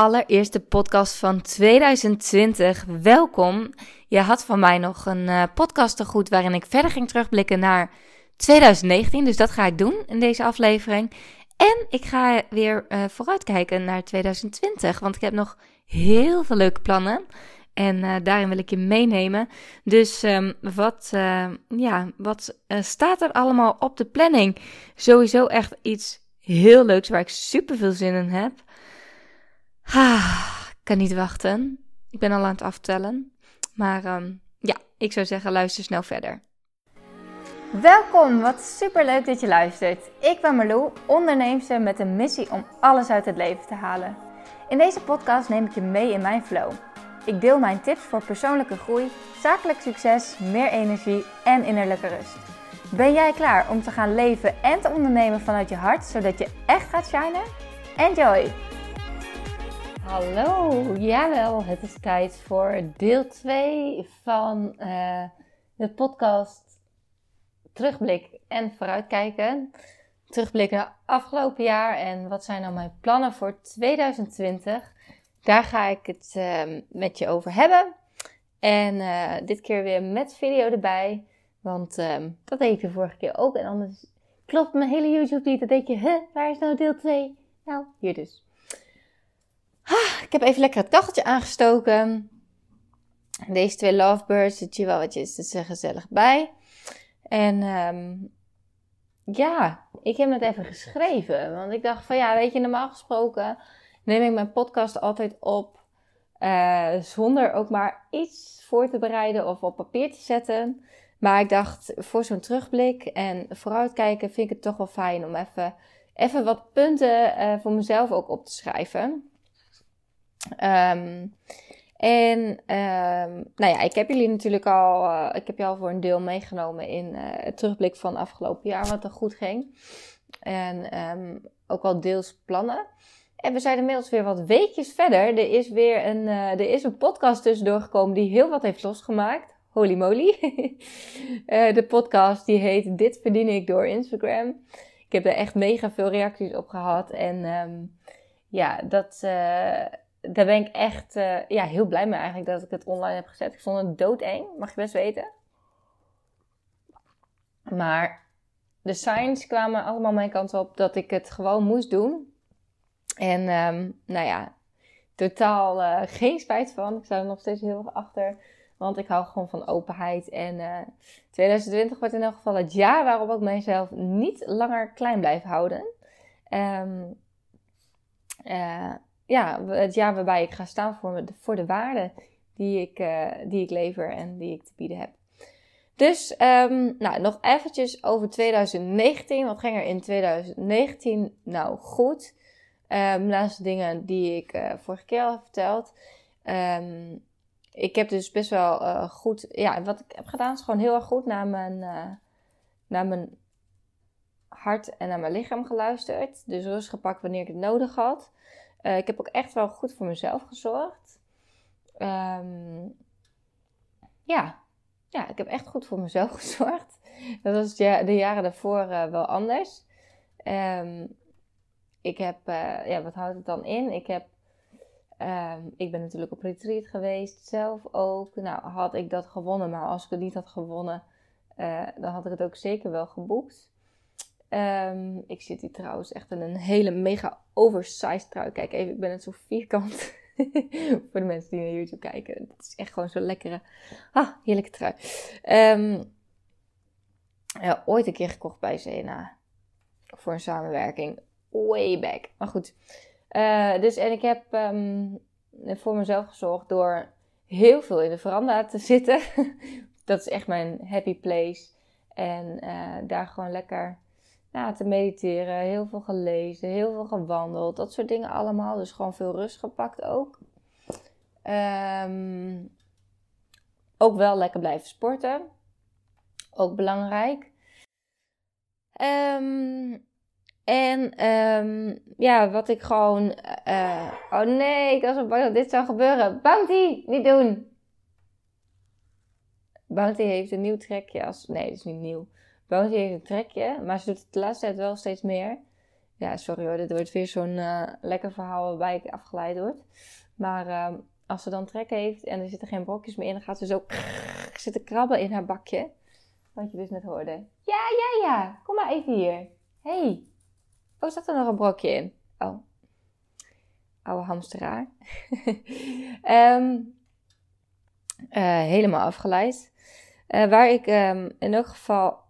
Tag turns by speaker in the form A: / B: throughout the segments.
A: allereerste podcast van 2020. Welkom. Je had van mij nog een uh, podcast te goed waarin ik verder ging terugblikken naar 2019. Dus dat ga ik doen in deze aflevering. En ik ga weer uh, vooruitkijken naar 2020. Want ik heb nog heel veel leuke plannen. En uh, daarin wil ik je meenemen. Dus um, wat, ja, wat staat er allemaal op de planning? Sowieso echt iets heel leuks waar ik super veel zin in heb. Ah, kan niet wachten. Ik ben al aan het aftellen. Maar um, ja, ik zou zeggen, luister snel verder.
B: Welkom, wat super leuk dat je luistert. Ik ben Marlou, onderneemster met een missie om alles uit het leven te halen. In deze podcast neem ik je mee in mijn flow. Ik deel mijn tips voor persoonlijke groei, zakelijk succes, meer energie en innerlijke rust. Ben jij klaar om te gaan leven en te ondernemen vanuit je hart, zodat je echt gaat shinen? Enjoy! Hallo, jawel, het is tijd voor deel 2 van uh, de podcast Terugblik en Vooruitkijken. Terugblik naar afgelopen jaar en wat zijn nou mijn plannen voor 2020. Daar ga ik het uh, met je over hebben. En uh, dit keer weer met video erbij. Want um, dat deed de vorige keer ook. En anders klopt mijn hele YouTube niet. Dan denk je, huh, waar is nou deel 2? Nou, hier dus. Ah, ik heb even lekker het kacheltje aangestoken. Deze twee lovebirds, de chihuahuatjes, dat er gezellig bij. En um, ja, ik heb het even geschreven. Want ik dacht van ja, weet je, normaal gesproken neem ik mijn podcast altijd op. Uh, zonder ook maar iets voor te bereiden of op papier te zetten. Maar ik dacht, voor zo'n terugblik en vooruitkijken vind ik het toch wel fijn om even, even wat punten uh, voor mezelf ook op te schrijven. Um, en um, nou ja, ik heb jullie natuurlijk al, uh, ik heb je al voor een deel meegenomen in uh, het terugblik van afgelopen jaar, wat er goed ging. En um, ook al deels plannen. En we zijn inmiddels weer wat weekjes verder. Er is weer een, uh, er is een podcast tussendoor gekomen die heel wat heeft losgemaakt. Holy moly. de podcast die heet Dit verdien ik door Instagram. Ik heb er echt mega veel reacties op gehad. En um, ja, dat, daar ben ik echt uh, ja, heel blij mee eigenlijk dat ik het online heb gezet. Ik vond het doodeng, mag je best weten. Maar de signs kwamen allemaal mijn kant op dat ik het gewoon moest doen. En um, nou ja, totaal uh, geen spijt van. Ik sta er nog steeds heel erg achter. Want ik hou gewoon van openheid. En uh, 2020 wordt in elk geval het jaar waarop ik mezelf niet langer klein blijf houden. Um, ja, het jaar waarbij ik ga staan voor, de, voor de waarden die ik, uh, die ik lever en die ik te bieden heb. Dus um, nou, nog eventjes over 2019. Wat ging er in 2019 nou goed? Um, naast de dingen die ik uh, vorige keer al verteld. Um, ik heb dus best wel uh, goed... Ja, wat ik heb gedaan is gewoon heel erg goed naar mijn, naar mijn hart en naar mijn lichaam geluisterd. Dus rust gepakt wanneer ik het nodig had. Uh, ik heb ook echt wel goed voor mezelf gezorgd. Um, ja. ja, ik heb echt goed voor mezelf gezorgd. Dat was de jaren daarvoor uh, wel anders. Um, ik heb, uh, ja, wat houdt het dan in? Ik heb, um, ik ben natuurlijk op retreat geweest, zelf ook. Nou, had ik dat gewonnen, maar als ik het niet had gewonnen, dan had ik het ook zeker wel geboekt. Um, ik zit hier trouwens echt in een hele mega oversized trui. Kijk even, ik ben het zo vierkant. Voor de mensen die naar YouTube kijken. Het is echt gewoon zo'n lekkere, ah, heerlijke trui. Um, ja, ooit een keer gekocht bij Zena. Voor een samenwerking. Way back. Maar goed. Uh, dus en ik heb um, voor mezelf gezorgd door heel veel in de veranda te zitten. dat is echt mijn happy place. En uh, daar gewoon lekker ja, te mediteren, heel veel gelezen, heel veel gewandeld, dat soort dingen allemaal. Dus gewoon veel rust gepakt ook. Um, ook wel lekker blijven sporten. Ook belangrijk. Um, en um, ja, wat ik gewoon. Uh, oh nee, ik was zo bang dat dit zou gebeuren. Bounty, niet doen. Bounty heeft een nieuw trekje als. Nee, dat is niet nieuw. Bounty heeft een trekje, maar ze doet het de laatste tijd wel steeds meer. Ja, sorry hoor, dit wordt weer zo'n uh, lekker verhaal waarbij ik afgeleid word. Maar uh, als ze dan trek heeft en er zitten geen brokjes meer in, dan gaat ze zo zitten krabben in haar bakje. Wat je dus net hoorde. Ja, ja, ja, kom maar even hier. hey. oh, zat er nog een brokje in? Oh, oude hamsteraar. um, helemaal afgeleid. Uh, waar ik um, in elk geval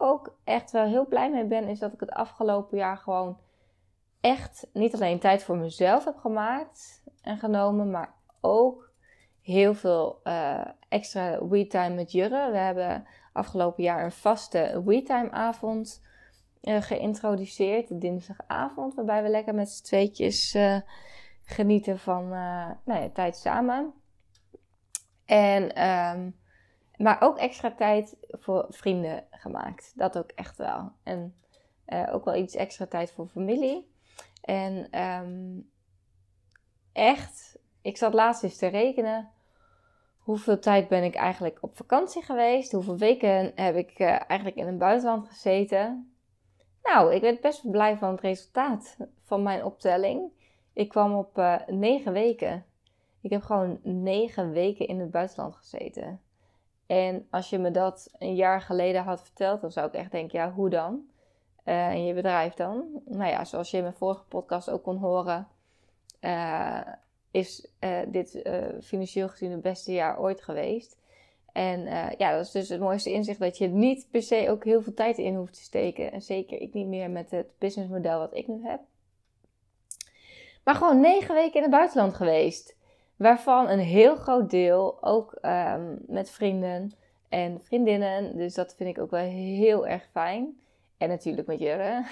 B: ook echt wel heel blij mee ben, is dat ik het afgelopen jaar gewoon echt niet alleen tijd voor mezelf heb gemaakt en genomen, maar ook heel veel uh, extra WeTime met Jurre. We hebben afgelopen jaar een vaste WeTime avond uh, geïntroduceerd, dinsdagavond, waarbij we lekker met z'n tweetjes uh, genieten van nou ja, tijd samen. En um, maar ook extra tijd voor vrienden gemaakt. Dat ook echt wel. En uh, ook wel iets extra tijd voor familie. En um, echt, ik zat laatst eens te rekenen. Hoeveel tijd ben ik eigenlijk op vakantie geweest? Hoeveel weken heb ik uh, eigenlijk in het buitenland gezeten? Nou, ik werd best blij van het resultaat van mijn optelling. Ik kwam op uh, negen weken. Ik heb gewoon negen weken in het buitenland gezeten. En als je me dat een jaar geleden had verteld, dan zou ik echt denken, ja, hoe dan? Uh, in je bedrijf dan? Nou ja, zoals je in mijn vorige podcast ook kon horen, uh, is uh, dit financieel gezien het beste jaar ooit geweest. En ja, dat is dus het mooiste inzicht dat je niet per se ook heel veel tijd in hoeft te steken. En zeker ik niet meer met het businessmodel wat ik nu heb. Maar gewoon negen weken in het buitenland geweest. Waarvan een heel groot deel ook um, met vrienden en vriendinnen. Dus dat vind ik ook wel heel erg fijn. En natuurlijk met Jurre.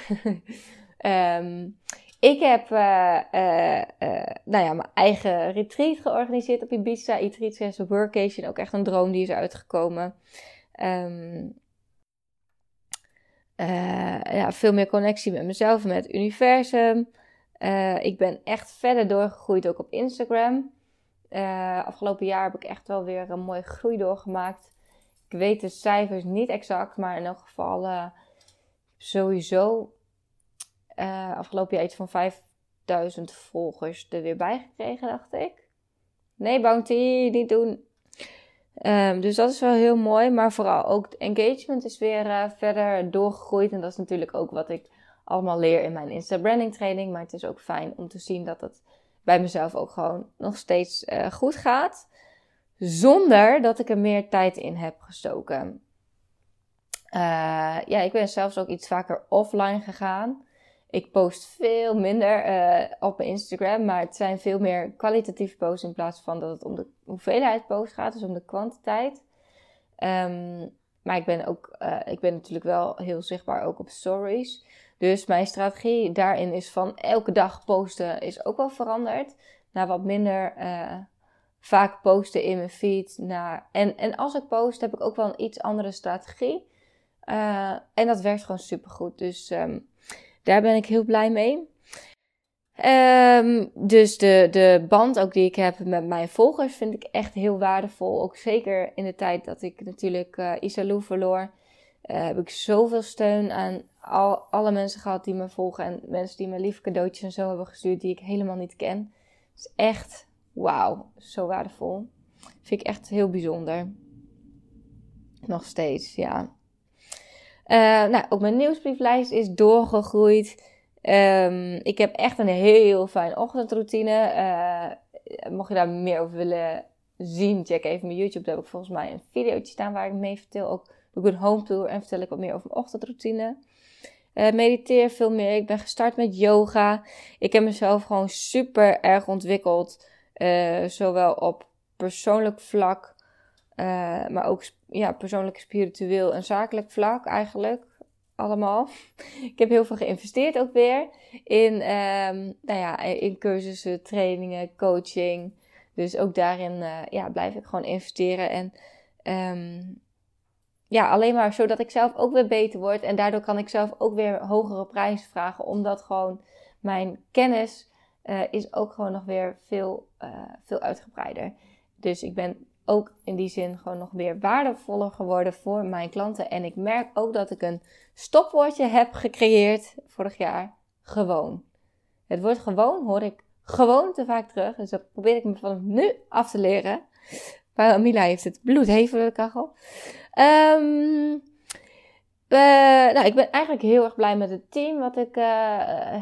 B: um, ik heb uh, uh, uh, nou ja, mijn eigen retreat georganiseerd op Ibiza. Ibiza is een workation. Ook echt een droom die is uitgekomen. Um, ja, veel meer connectie met mezelf met het universum. ik ben echt verder doorgegroeid ook op Instagram. Uh, afgelopen jaar heb ik echt wel weer een mooie groei doorgemaakt. Ik weet de cijfers niet exact, maar in elk geval uh, sowieso uh, afgelopen jaar iets van 5000 volgers er weer bij gekregen, dacht ik. Nee, Bounty, niet doen. Um, dus dat is wel heel mooi. Maar vooral ook de engagement is weer verder doorgegroeid. En dat is natuurlijk ook wat ik allemaal leer in mijn Insta branding training. Maar het is ook fijn om te zien dat het bij mezelf ook gewoon nog steeds uh, goed gaat. Zonder dat ik er meer tijd in heb gestoken. Uh, ja, ik ben zelfs ook iets vaker offline gegaan. Ik post veel minder uh, op mijn Instagram, maar het zijn veel meer kwalitatieve posts in plaats van dat het om de hoeveelheid posts gaat, dus om de kwantiteit. Um, maar ik ben ook, ik ben natuurlijk wel heel zichtbaar ook op stories. Dus mijn strategie daarin is van elke dag posten is ook wel veranderd. Naar wat minder uh, vaak posten in mijn feed. Naar, en, en als ik post heb ik ook wel een iets andere strategie. Uh, en dat werkt gewoon super goed. Dus um, daar ben ik heel blij mee. Um, dus de, de band ook die ik heb met mijn volgers vind ik echt heel waardevol. Ook zeker in de tijd dat ik natuurlijk uh, verloor. Uh, heb ik zoveel steun aan al, alle mensen gehad die me volgen. En mensen die me lieve cadeautjes en zo hebben gestuurd die ik helemaal niet ken. Het is echt wauw, zo waardevol. Vind ik echt heel bijzonder. Nog steeds, ja. Uh, nou, ook mijn nieuwsbrieflijst is doorgegroeid. Um, ik heb echt een heel fijn ochtendroutine. Uh, mocht je daar meer over willen zien, check even mijn YouTube. Daar heb ik volgens mij een videootje staan waar ik mee vertel. Ook doe ik een home tour en vertel ik wat meer over mijn ochtendroutine. Uh, mediteer veel meer. Ik ben gestart met yoga. Ik heb mezelf gewoon super erg ontwikkeld. Uh, zowel op persoonlijk vlak, maar ook ja, persoonlijk, spiritueel en zakelijk vlak eigenlijk allemaal. Ik heb heel veel geïnvesteerd ook weer in, um, nou ja, in cursussen, trainingen, coaching. Dus ook daarin ja, blijf ik gewoon investeren. En um, ja, alleen maar zodat ik zelf ook weer beter word. En daardoor kan ik zelf ook weer hogere prijzen vragen. Omdat gewoon mijn kennis uh, is ook gewoon nog weer veel, uh, veel uitgebreider. Dus ik ben ook in die zin gewoon nog weer waardevoller geworden voor mijn klanten. En ik merk ook dat ik een stopwoordje heb gecreëerd vorig jaar. gewoon. Het woord gewoon hoor ik gewoon te vaak terug. Dus dat probeer ik me vanaf nu af te leren. Maar Mila heeft het bloedheet voor de kachel. Um, nou, ik ben eigenlijk heel erg blij met het team wat ik uh,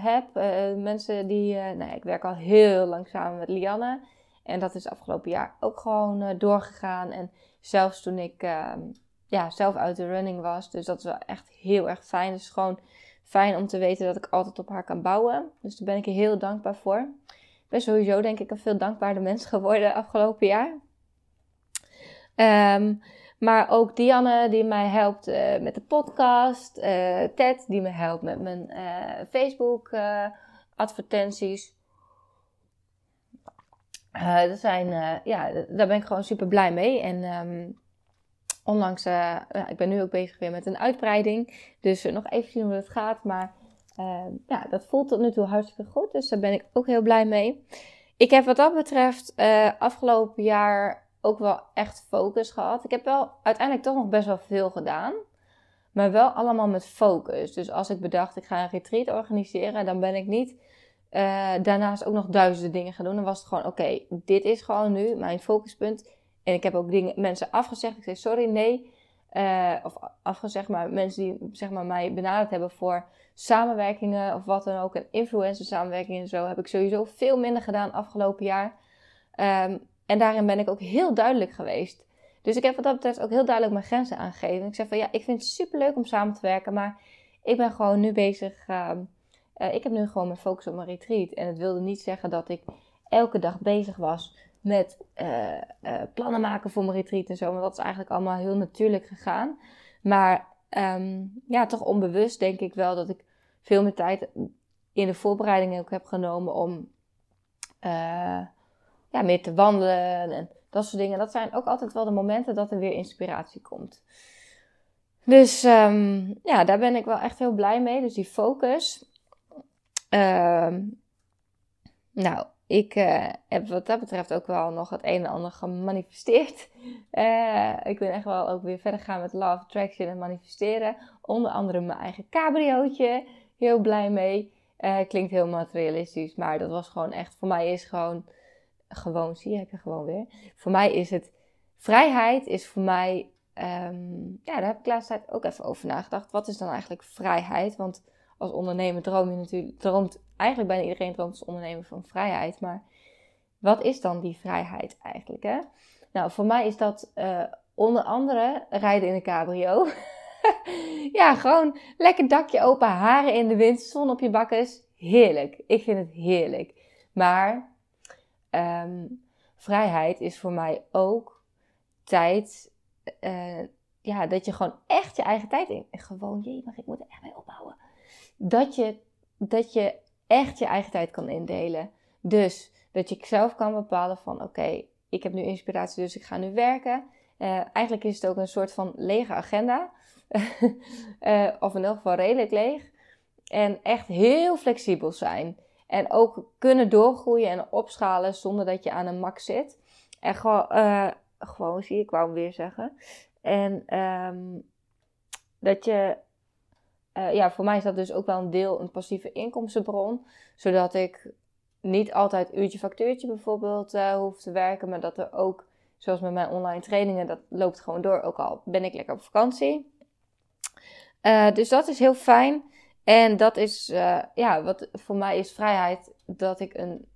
B: heb. Uh, mensen die. nou, ik werk al heel lang samen met Lianne. En dat is afgelopen jaar ook gewoon doorgegaan. En zelfs toen ik ehm, ja, zelf uit de running was. Dus dat is wel echt heel erg fijn. Is gewoon fijn om te weten dat ik altijd op haar kan bouwen. Dus daar ben ik heel dankbaar voor. Ik ben sowieso denk ik een veel dankbaarder mens geworden afgelopen jaar. Um, maar ook Dianne die mij helpt uh, met de podcast. Uh, Ted die me helpt met mijn uh, Facebook advertenties. dat zijn, ja, daar ben ik gewoon super blij mee. En um, onlangs, ja, ik ben nu ook bezig weer met een uitbreiding. Dus nog even zien hoe het gaat. Maar ehm, ja, dat voelt tot nu toe hartstikke goed. Dus daar ben ik ook heel blij mee. Ik heb wat dat betreft afgelopen jaar ook wel echt focus gehad. Ik heb wel uiteindelijk toch nog best wel veel gedaan. Maar wel allemaal met focus. Dus als ik bedacht, ik ga een retreat organiseren, dan ben ik niet uh, daarnaast ook nog duizenden dingen gaan doen. Dan was het gewoon, oké, dit is gewoon nu mijn focuspunt. En ik heb ook dingen, mensen afgezegd. Ik zei, sorry, nee. Uh, of afgezegd, maar mensen die zeg maar, mij benaderd hebben voor samenwerkingen of wat dan ook. En influencer samenwerkingen en zo heb ik sowieso veel minder gedaan afgelopen jaar. Um, en daarin ben ik ook heel duidelijk geweest. Dus ik heb wat dat betreft ook heel duidelijk mijn grenzen aangegeven. Ik zeg van ja, ik vind het super leuk om samen te werken, maar ik ben gewoon nu bezig. Uh, uh, ik heb nu gewoon mijn focus op mijn retreat. En het wilde niet zeggen dat ik elke dag bezig was met uh, plannen maken voor mijn retreat en zo. Want dat is eigenlijk allemaal heel natuurlijk gegaan. Maar um, ja, toch onbewust denk ik wel dat ik veel meer tijd in de voorbereidingen ook heb genomen om ja, meer te wandelen en dat soort dingen. Dat zijn ook altijd wel de momenten dat er weer inspiratie komt. Dus um, ja, daar ben ik wel echt heel blij mee. Dus die focus. Uh, nou, ik uh, heb wat dat betreft ook wel nog het een en ander gemanifesteerd. Uh, ik ben echt wel ook weer verder gaan met Love Attraction en manifesteren. Onder andere mijn eigen cabriootje. Heel blij mee. Uh, klinkt heel materialistisch, maar dat was gewoon echt, voor mij is gewoon gewoon, zie je, heb je gewoon weer. Voor mij is het, vrijheid is voor mij, um, ja, daar heb ik de laatste tijd ook even over nagedacht. Wat is dan eigenlijk vrijheid? Want als ondernemer droom je natuurlijk, droomt, eigenlijk bijna iedereen droomt als ondernemer van vrijheid. Maar wat is dan die vrijheid eigenlijk, hè? Nou, voor mij is dat uh, onder andere rijden in een cabrio. ja, gewoon lekker dakje open, haren in de wind, zon op je bakkes. Heerlijk. Ik vind het heerlijk. Maar um, vrijheid is voor mij ook tijd. Uh, ja, dat je gewoon echt je eigen tijd in. Gewoon, jee, maar ik moet er echt mee opbouwen. Dat je, dat je echt je eigen tijd kan indelen. Dus dat je zelf kan bepalen van oké, ik heb nu inspiratie, dus ik ga nu werken. Uh, eigenlijk is het ook een soort van lege agenda. uh, of in elk geval redelijk leeg. En echt heel flexibel zijn. En ook kunnen doorgroeien en opschalen zonder dat je aan een max zit. En gewoon, uh, gewoon zie ik, wou hem weer zeggen. En um, dat je, uh, ja, voor mij is dat dus ook wel een deel een passieve inkomstenbron. Zodat ik niet altijd uurtje factuurtje bijvoorbeeld uh, hoef te werken. Maar dat er ook, zoals met mijn online trainingen, dat loopt gewoon door. Ook al ben ik lekker op vakantie. dus dat is heel fijn. En dat is, uh, ja, wat voor mij is vrijheid dat ik een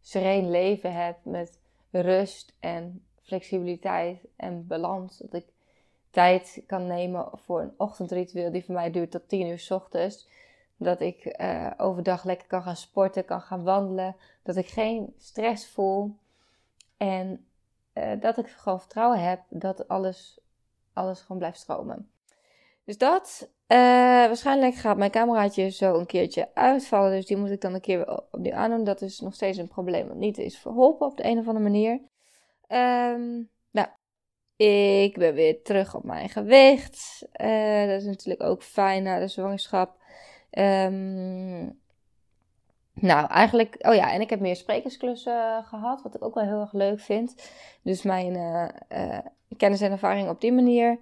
B: sereen leven heb met rust en flexibiliteit en balans. Dat ik tijd kan nemen voor een ochtendritueel die voor mij duurt tot 10 uur s ochtends. Dat ik uh, overdag lekker kan gaan sporten, kan gaan wandelen. Dat ik geen stress voel. En uh, dat ik gewoon vertrouwen heb dat alles, alles gewoon blijft stromen. Dus dat. Uh, waarschijnlijk gaat mijn cameraatje zo een keertje uitvallen. Dus die moet ik dan een keer opnieuw aandoen. Dat is nog steeds een probleem wat niet is verholpen op de een of andere manier. Um, nou, ik ben weer terug op mijn gewicht. Uh, dat is natuurlijk ook fijn na de zwangerschap. Um, nou, eigenlijk, oh ja, en ik heb meer sprekersklussen gehad, wat ik ook wel heel erg leuk vind. Dus mijn uh, kennis en ervaring op die manier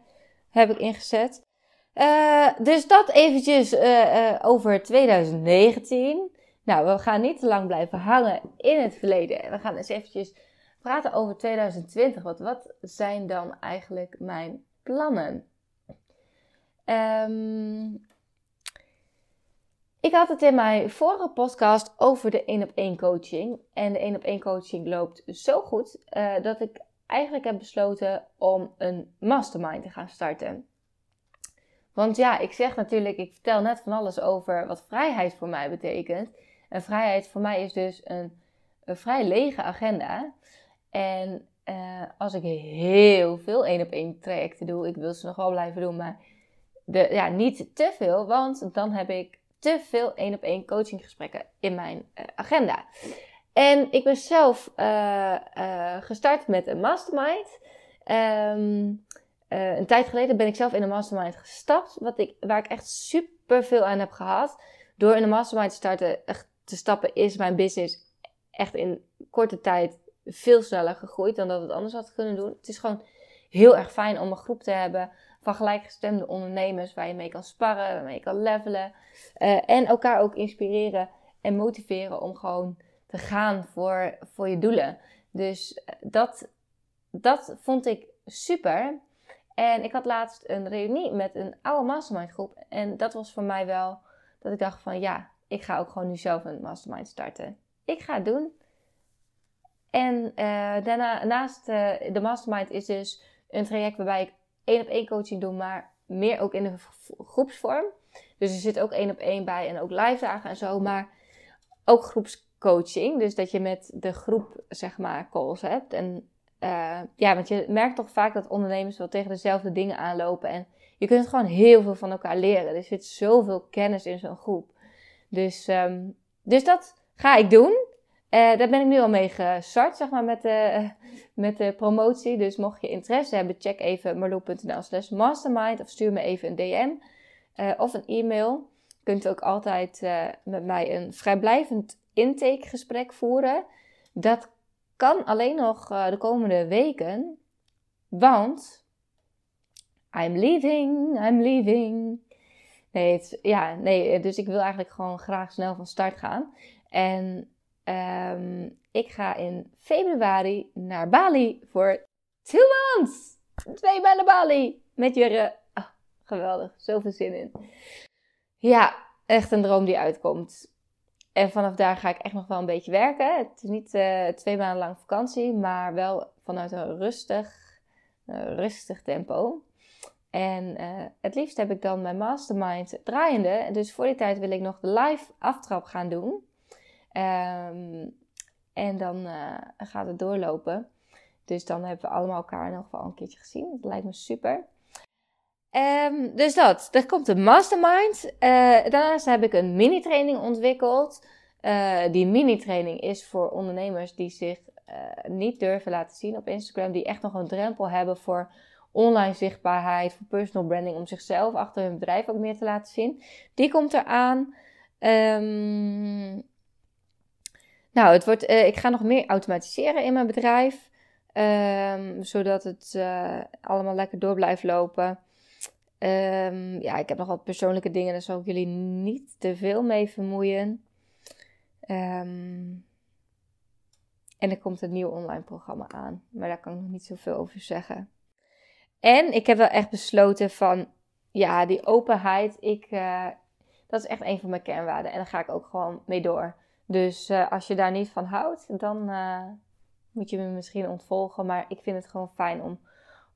B: heb ik ingezet. Uh, dus dat eventjes uh, uh, over 2019. Nou, we gaan niet te lang blijven hangen in het verleden. We gaan eens eventjes praten over 2020. Wat, wat zijn dan eigenlijk mijn plannen? Um, ik had het in mijn vorige podcast over de 1 op 1 coaching. En de 1 op 1 coaching loopt zo goed dat ik eigenlijk heb besloten om een mastermind te gaan starten. Want ja, ik zeg natuurlijk, ik vertel net van alles over wat vrijheid voor mij betekent. En vrijheid voor mij is dus een, een vrij lege agenda. En uh, als ik heel veel één op één trajecten doe, ik wil ze nog wel blijven doen, maar de, ja, niet te veel, want dan heb ik te veel één op één coachinggesprekken in mijn uh, agenda. En ik ben zelf uh, gestart met een mastermind. Um, een tijd geleden ben ik zelf in een mastermind gestapt, wat ik, waar ik echt super veel aan heb gehad. Door in een mastermind te starten, echt te stappen, is mijn business echt in korte tijd veel sneller gegroeid dan dat het anders had kunnen doen. Het is gewoon heel erg fijn om een groep te hebben van gelijkgestemde ondernemers waar je mee kan sparren, waarmee je kan levelen. Uh, en elkaar ook inspireren en motiveren om gewoon te gaan voor, voor je doelen. Dus eh, dat, dat vond ik super. En ik had laatst een reunie met een oude mastermind groep. En dat was voor mij wel dat ik dacht van ja, ik ga ook gewoon nu zelf een mastermind starten. Ik ga het doen. En uh, naast uh, de mastermind is dus een traject waarbij ik één op één coaching doe, maar meer ook in een groepsvorm. Dus er zit ook één op één bij en ook live dagen en zo, maar ook groepscoaching. Dus dat je met de groep, zeg maar, calls hebt. En uh, ja, want je merkt toch vaak dat ondernemers wel tegen dezelfde dingen aanlopen. En je kunt gewoon heel veel van elkaar leren. Er zit zoveel kennis in zo'n groep. Dus, um, dus dat ga ik doen. Uh, daar ben ik nu al mee gestart, zeg maar, met de, met de promotie. Dus mocht je interesse hebben, check even marloe.nl slash mastermind. Of stuur me even een DM uh, of een e-mail. Je kunt ook altijd met mij een vrijblijvend intakegesprek voeren. Dat kan alleen nog de komende weken. Want I'm leaving, I'm leaving. Nee, ja, nee, dus ik wil eigenlijk gewoon graag snel van start gaan. En um, ik ga in februari naar Bali voor two months. Twee maanden Bali. Met Jurre. Oh, geweldig. Zoveel zin in. Ja, echt een droom die uitkomt. En vanaf daar ga ik echt nog wel een beetje werken. Het is niet uh, twee maanden lang vakantie, maar wel vanuit een rustig, uh, rustig tempo. En uh, het liefst heb ik dan mijn mastermind draaiende. Dus voor die tijd wil ik nog de live aftrap gaan doen. Um, en dan gaat het doorlopen. Dus dan hebben we allemaal elkaar nog wel een keertje gezien. Dat lijkt me super. Um, dus dat. Er komt een mastermind. Uh, daarnaast heb ik een mini-training ontwikkeld. Uh, die mini-training is voor ondernemers die zich niet durven laten zien op Instagram. Die echt nog een drempel hebben voor online zichtbaarheid, voor personal branding. Om zichzelf achter hun bedrijf ook meer te laten zien. Die komt eraan. Um, nou, het wordt, ik ga nog meer automatiseren in mijn bedrijf. Um, zodat het allemaal lekker door blijft lopen. Um, ja, ik heb nog wat persoonlijke dingen, daar zal ik jullie niet te veel mee vermoeien. Um, en er komt een nieuw online programma aan, maar daar kan ik nog niet zoveel over zeggen. En ik heb wel echt besloten van, ja, die openheid, ik, uh, dat is echt een van mijn kernwaarden. En daar ga ik ook gewoon mee door. Dus uh, als je daar niet van houdt, dan uh, moet je me misschien ontvolgen. Maar ik vind het gewoon fijn om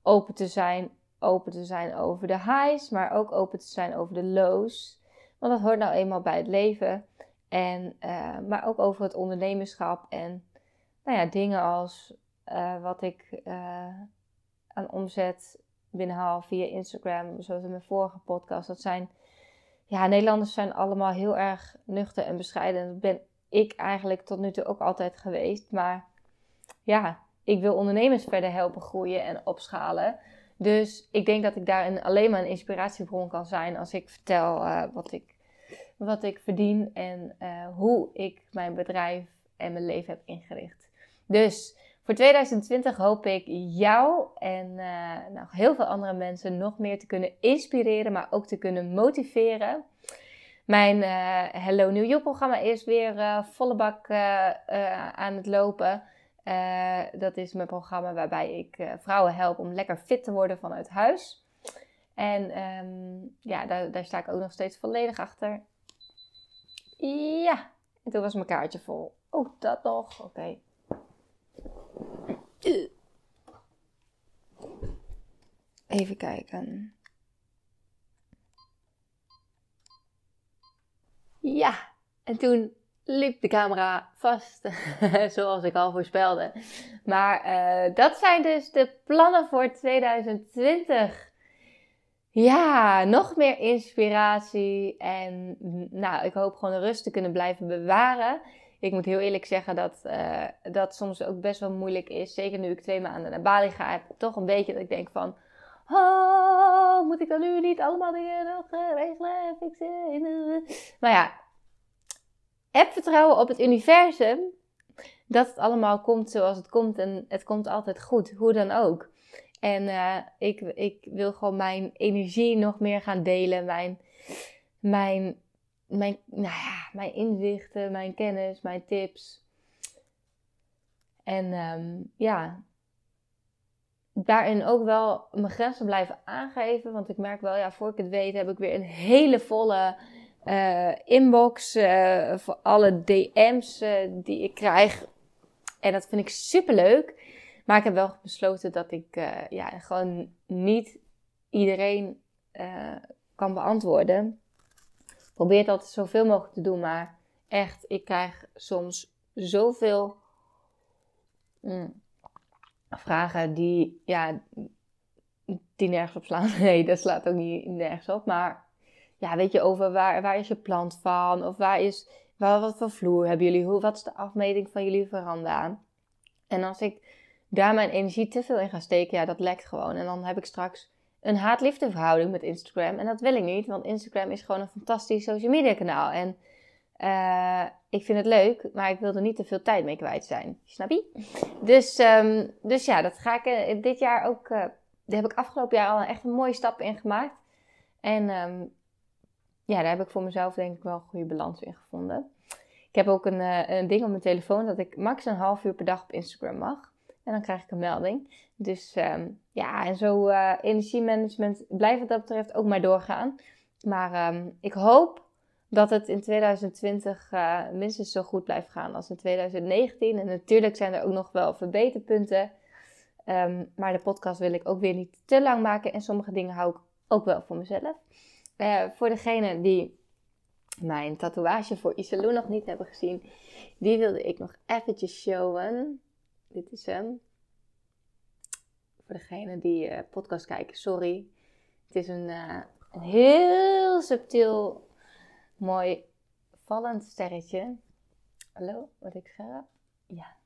B: open te zijn. Open te zijn over de highs, maar ook open te zijn over de lows. Want dat hoort nou eenmaal bij het leven. En, uh, maar ook over het ondernemerschap. En nou ja, dingen als wat ik aan omzet binnenhaal via Instagram. Zoals in mijn vorige podcast. Dat zijn ja, Nederlanders zijn allemaal heel erg nuchter en bescheiden. Dat ben ik eigenlijk tot nu toe ook altijd geweest. Maar ja, ik wil ondernemers verder helpen groeien en opschalen. Dus ik denk dat ik daarin alleen maar een inspiratiebron kan zijn als ik vertel uh, wat, ik, wat ik verdien en uh, hoe ik mijn bedrijf en mijn leven heb ingericht. Dus Voor 2020 hoop ik jou en uh, heel veel andere mensen nog meer te kunnen inspireren, maar ook te kunnen motiveren. Mijn Hello New You programma is weer volle bak aan het lopen. Dat is mijn programma waarbij ik vrouwen help om lekker fit te worden vanuit huis. En um, ja, daar, daar sta ik ook nog steeds volledig achter. Ja, en toen was mijn kaartje vol. Oh, dat nog. Oké. Even kijken. Ja, en toen liep de camera vast, zoals ik al voorspelde. Maar uh, dat zijn dus de plannen voor 2020. Ja, nog meer inspiratie en nou, ik hoop gewoon de rust te kunnen blijven bewaren ik moet heel eerlijk zeggen dat uh, dat soms ook best wel moeilijk is. Zeker nu ik twee maanden naar Bali ga, heb toch een beetje dat ik denk van... Oh, moet ik dan nu niet allemaal dingen nog uh, regelen, fixen? Maar ja, heb vertrouwen op het universum dat het allemaal komt zoals het komt en het komt altijd goed, hoe dan ook. En uh, ik, ik wil gewoon mijn energie nog meer gaan delen, mijn, mijn mijn, nou ja, mijn inzichten, mijn kennis, mijn tips. En um, ja, daarin ook wel mijn grenzen blijven aangeven. Want ik merk wel, ja, voor ik het weet heb ik weer een hele volle uh, inbox uh, voor alle DM's uh, die ik krijg. En dat vind ik super leuk. Maar ik heb wel besloten dat ik ja, gewoon niet iedereen kan beantwoorden probeer het altijd zoveel mogelijk te doen. Maar echt, ik krijg soms zoveel mm, vragen die, ja, die nergens op slaan. Nee, dat slaat ook niet nergens op. Maar ja, weet je, over waar, waar is je plant van? Of waar is, waar, wat voor vloer hebben jullie? Hoe, wat is de afmeting van jullie veranda? En als ik daar mijn energie te veel in ga steken, ja, dat lekt gewoon. En dan heb ik straks een haat-liefde verhouding met Instagram. En dat wil ik niet, want Instagram is gewoon een fantastisch social media kanaal. En uh, ik vind het leuk, maar ik wil er niet te veel tijd mee kwijt zijn. Snap je? Dus, um, dus ja, dat ga ik uh, dit jaar ook. Uh, daar heb ik afgelopen jaar al echt een mooie stap in gemaakt. En um, ja, daar heb ik voor mezelf denk ik wel een goede balans in gevonden. Ik heb ook een, een ding op mijn telefoon dat ik max een half uur per dag op Instagram mag. En dan krijg ik een melding. Dus um, ja, en zo uh, energiemanagement blijft wat dat betreft ook maar doorgaan. Maar um, ik hoop dat het in 2020 uh, eh, minstens zo goed blijft gaan als in 2019. En natuurlijk zijn er ook nog wel verbeterpunten. Um, maar de podcast wil ik ook weer niet te lang maken. En sommige dingen hou ik ook wel voor mezelf. Uh, voor degene die mijn tatoeage voor Isalou nog niet hebben gezien, die wilde ik nog eventjes showen. Dit is hem. Voor degene die uh, podcast kijken, sorry. Het is een, uh, een heel subtiel, mooi vallend sterretje. Hallo, wat ik scherp? Ja.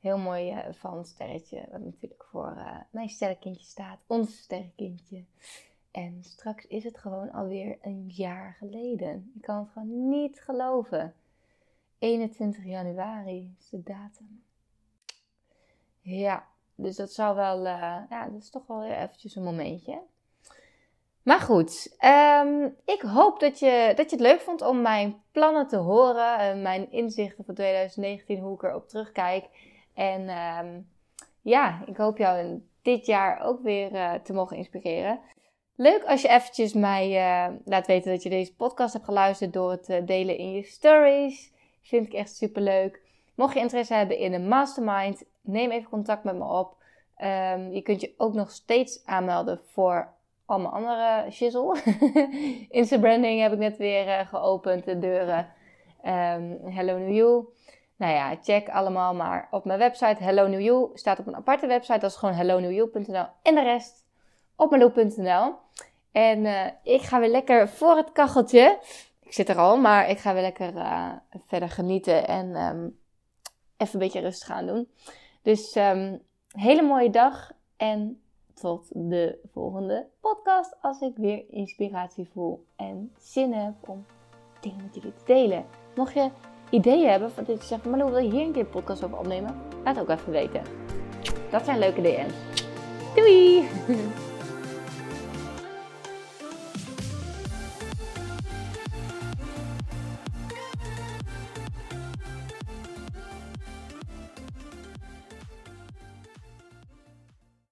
B: Heel mooi vallend sterretje. Wat natuurlijk voor mijn sterrenkindje staat. Ons sterrenkindje. En straks is het gewoon alweer een jaar geleden. Ik kan het gewoon niet geloven. 21 januari is de datum. Ja, dus dat zou wel, uh, ja, dat is toch wel eventjes een momentje. Maar goed, um, ik hoop dat je, dat je het leuk vond om mijn plannen te horen. Uh, mijn inzichten voor 2019, hoe ik erop terugkijk. En um, ja, ik hoop jou dit jaar ook weer uh, te mogen inspireren. Leuk als je eventjes mij laat weten dat je deze podcast hebt geluisterd door het delen in je stories. Vind ik echt super leuk. Mocht je interesse hebben in een mastermind, neem even contact met me op. Um, je kunt je ook nog steeds aanmelden voor allemaal andere shizzle. Instabranding heb ik net weer uh, geopend, de deuren. Um, Hello New You. Nou ja, check allemaal maar op mijn website. Hello New You staat op een aparte website. Dat is gewoon hellonewyu.nl. En de rest op meloe.nl. En uh, ik ga weer lekker voor het kacheltje. Ik zit er al, maar ik ga weer lekker uh, verder genieten en um, even een beetje rustig gaan doen. Dus um, hele mooie dag en tot de volgende podcast als ik weer inspiratie voel en zin heb om dingen met jullie te delen. Mocht je ideeën hebben van dit je zegt, maar wil je hier een keer een podcast over opnemen? Laat het ook even weten. Dat zijn leuke DM's. Doei!